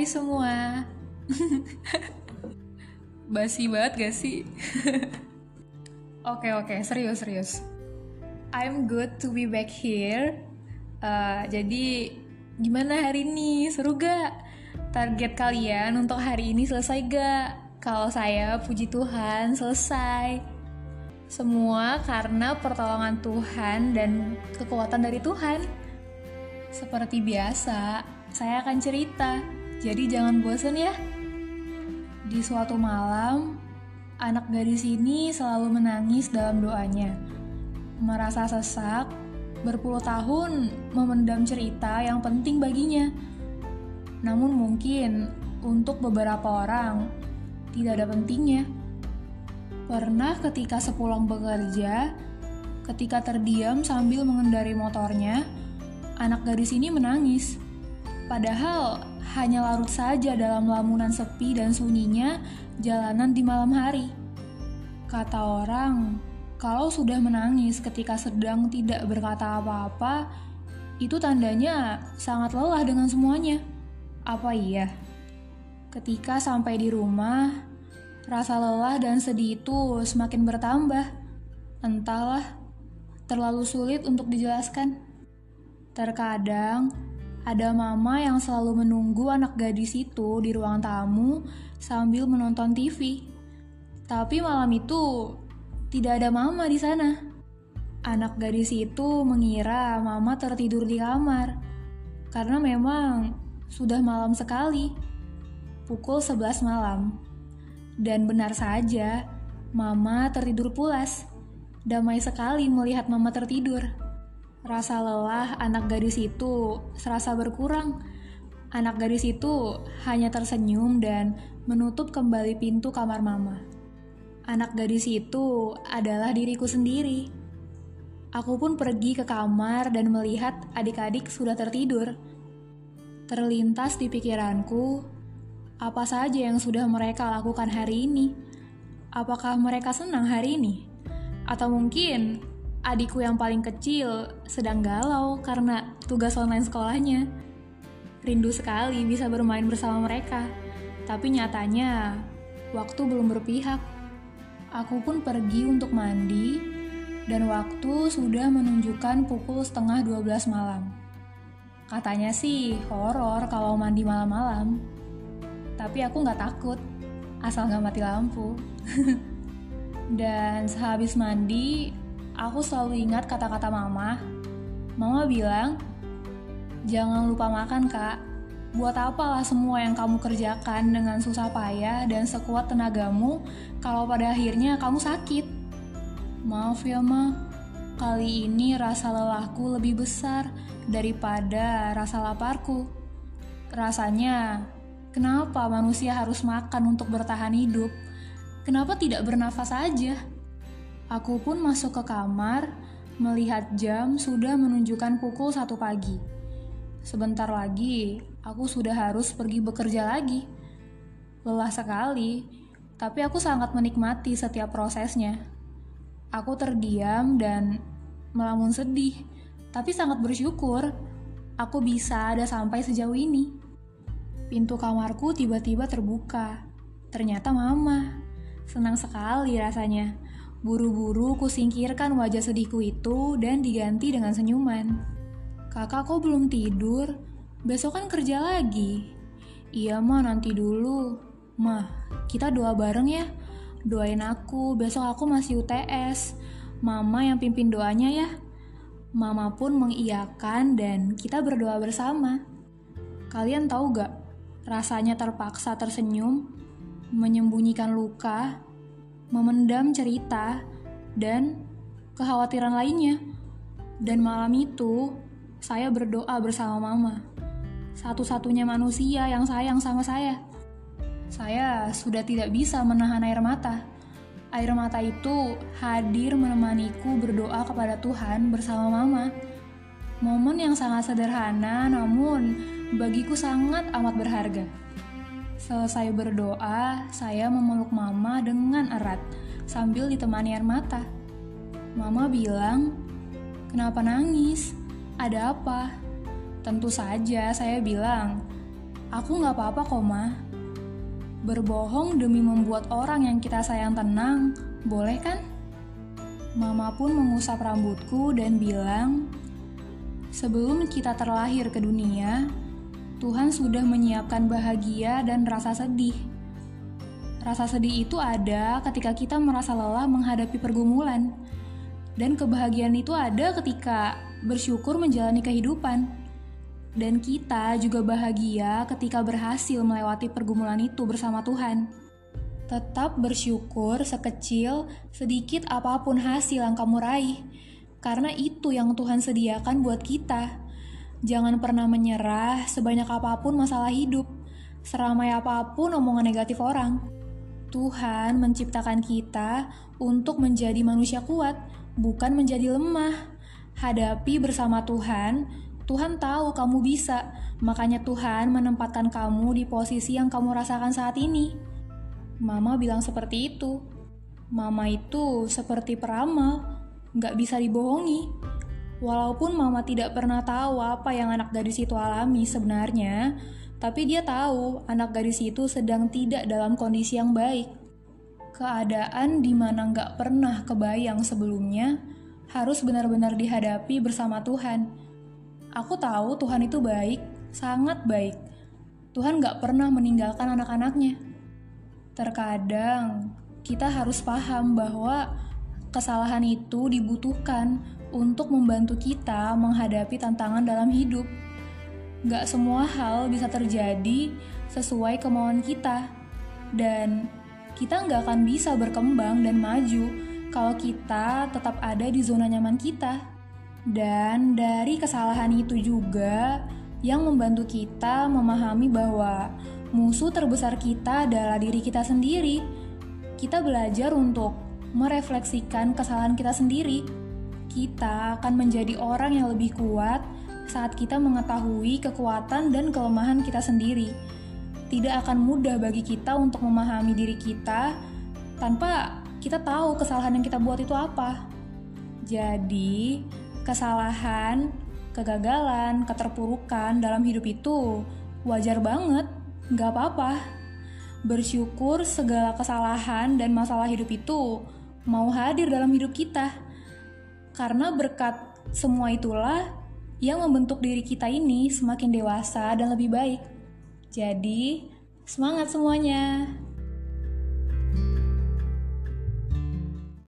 Hai semua. Basi banget gak sih? Oke oke, serius serius. I'm good to be back here. Uh, jadi gimana hari ini? Seru gak? Target kalian untuk hari ini selesai gak? Kalau saya puji Tuhan selesai. Semua karena pertolongan Tuhan dan kekuatan dari Tuhan. Seperti biasa, saya akan cerita. Jadi jangan bosan ya. Di suatu malam, anak gadis ini selalu menangis dalam doanya. Merasa sesak, berpuluh tahun memendam cerita yang penting baginya. Namun mungkin untuk beberapa orang tidak ada pentingnya. Pernah ketika sepulang bekerja, ketika terdiam sambil mengendari motornya, anak gadis ini menangis. Padahal hanya larut saja dalam lamunan sepi dan sunyinya jalanan di malam hari. Kata orang, kalau sudah menangis ketika sedang tidak berkata apa-apa, itu tandanya sangat lelah dengan semuanya. Apa iya? Ketika sampai di rumah, rasa lelah dan sedih itu semakin bertambah. Entahlah, terlalu sulit untuk dijelaskan. Terkadang, ada mama yang selalu menunggu anak gadis itu di ruang tamu sambil menonton TV. Tapi malam itu tidak ada mama di sana. Anak gadis itu mengira mama tertidur di kamar. Karena memang sudah malam sekali. Pukul 11 malam. Dan benar saja, mama tertidur pulas. Damai sekali melihat mama tertidur. Rasa lelah anak gadis itu serasa berkurang. Anak gadis itu hanya tersenyum dan menutup kembali pintu kamar mama. Anak gadis itu adalah diriku sendiri. Aku pun pergi ke kamar dan melihat adik-adik sudah tertidur. Terlintas di pikiranku, apa saja yang sudah mereka lakukan hari ini? Apakah mereka senang hari ini? Atau mungkin adikku yang paling kecil sedang galau karena tugas online sekolahnya. Rindu sekali bisa bermain bersama mereka, tapi nyatanya waktu belum berpihak. Aku pun pergi untuk mandi, dan waktu sudah menunjukkan pukul setengah 12 malam. Katanya sih horor kalau mandi malam-malam, tapi aku nggak takut, asal nggak mati lampu. dan sehabis mandi, aku selalu ingat kata-kata mama. Mama bilang, jangan lupa makan kak. Buat apalah semua yang kamu kerjakan dengan susah payah dan sekuat tenagamu kalau pada akhirnya kamu sakit. Maaf ya ma, kali ini rasa lelahku lebih besar daripada rasa laparku. Rasanya, kenapa manusia harus makan untuk bertahan hidup? Kenapa tidak bernafas saja? Aku pun masuk ke kamar, melihat jam sudah menunjukkan pukul satu pagi. Sebentar lagi, aku sudah harus pergi bekerja lagi. Lelah sekali, tapi aku sangat menikmati setiap prosesnya. Aku terdiam dan melamun sedih, tapi sangat bersyukur aku bisa ada sampai sejauh ini. Pintu kamarku tiba-tiba terbuka. Ternyata mama. Senang sekali rasanya. Buru-buru kusingkirkan wajah sedihku itu dan diganti dengan senyuman. Kakak kok belum tidur? Besok kan kerja lagi. Iya mah nanti dulu. Mah, kita doa bareng ya. Doain aku, besok aku masih UTS. Mama yang pimpin doanya ya. Mama pun mengiyakan dan kita berdoa bersama. Kalian tahu gak? Rasanya terpaksa tersenyum, menyembunyikan luka, memendam cerita, dan kekhawatiran lainnya. Dan malam itu, saya berdoa bersama Mama, satu-satunya manusia yang sayang sama saya. Saya sudah tidak bisa menahan air mata. Air mata itu hadir menemaniku berdoa kepada Tuhan bersama Mama. Momen yang sangat sederhana, namun bagiku sangat amat berharga. Selesai berdoa, saya memeluk mama dengan erat sambil ditemani air mata. Mama bilang, "Kenapa nangis? Ada apa?" Tentu saja saya bilang, Aku nggak apa-apa kok, Ma. Berbohong demi membuat orang yang kita sayang tenang, boleh kan? Mama pun mengusap rambutku dan bilang, Sebelum kita terlahir ke dunia, Tuhan sudah menyiapkan bahagia dan rasa sedih. Rasa sedih itu ada ketika kita merasa lelah menghadapi pergumulan, dan kebahagiaan itu ada ketika bersyukur menjalani kehidupan. Dan kita juga bahagia ketika berhasil melewati pergumulan itu bersama Tuhan. Tetap bersyukur sekecil, sedikit apa pun hasil yang kamu raih, karena itu yang Tuhan sediakan buat kita. Jangan pernah menyerah sebanyak apa pun masalah hidup, seramai apa pun omongan negatif orang. Tuhan menciptakan kita untuk menjadi manusia kuat, bukan menjadi lemah. Hadapi bersama Tuhan, Tuhan tahu kamu bisa, makanya Tuhan menempatkan kamu di posisi yang kamu rasakan saat ini. Mama bilang seperti itu. Mama itu seperti peramal, nggak bisa dibohongi. Walaupun Mama tidak pernah tahu apa yang anak gadis itu alami sebenarnya, tapi dia tahu anak gadis itu sedang tidak dalam kondisi yang baik. Keadaan di mana nggak pernah kebayang sebelumnya harus benar-benar dihadapi bersama Tuhan Aku tahu Tuhan itu baik, sangat baik. Tuhan gak pernah meninggalkan anak-anaknya. Terkadang kita harus paham bahwa kesalahan itu dibutuhkan untuk membantu kita menghadapi tantangan dalam hidup. Gak semua hal bisa terjadi sesuai kemauan kita, dan kita nggak akan bisa berkembang dan maju kalau kita tetap ada di zona nyaman kita. Dan dari kesalahan itu juga yang membantu kita memahami bahwa musuh terbesar kita adalah diri kita sendiri. Kita belajar untuk merefleksikan kesalahan kita sendiri. Kita akan menjadi orang yang lebih kuat saat kita mengetahui kekuatan dan kelemahan kita sendiri. Tidak akan mudah bagi kita untuk memahami diri kita tanpa kita tahu kesalahan yang kita buat itu apa. Jadi, kesalahan, kegagalan, keterpurukan dalam hidup itu wajar banget, gak apa-apa. Bersyukur segala kesalahan dan masalah hidup itu mau hadir dalam hidup kita. Karena berkat semua itulah yang membentuk diri kita ini semakin dewasa dan lebih baik. Jadi, semangat semuanya!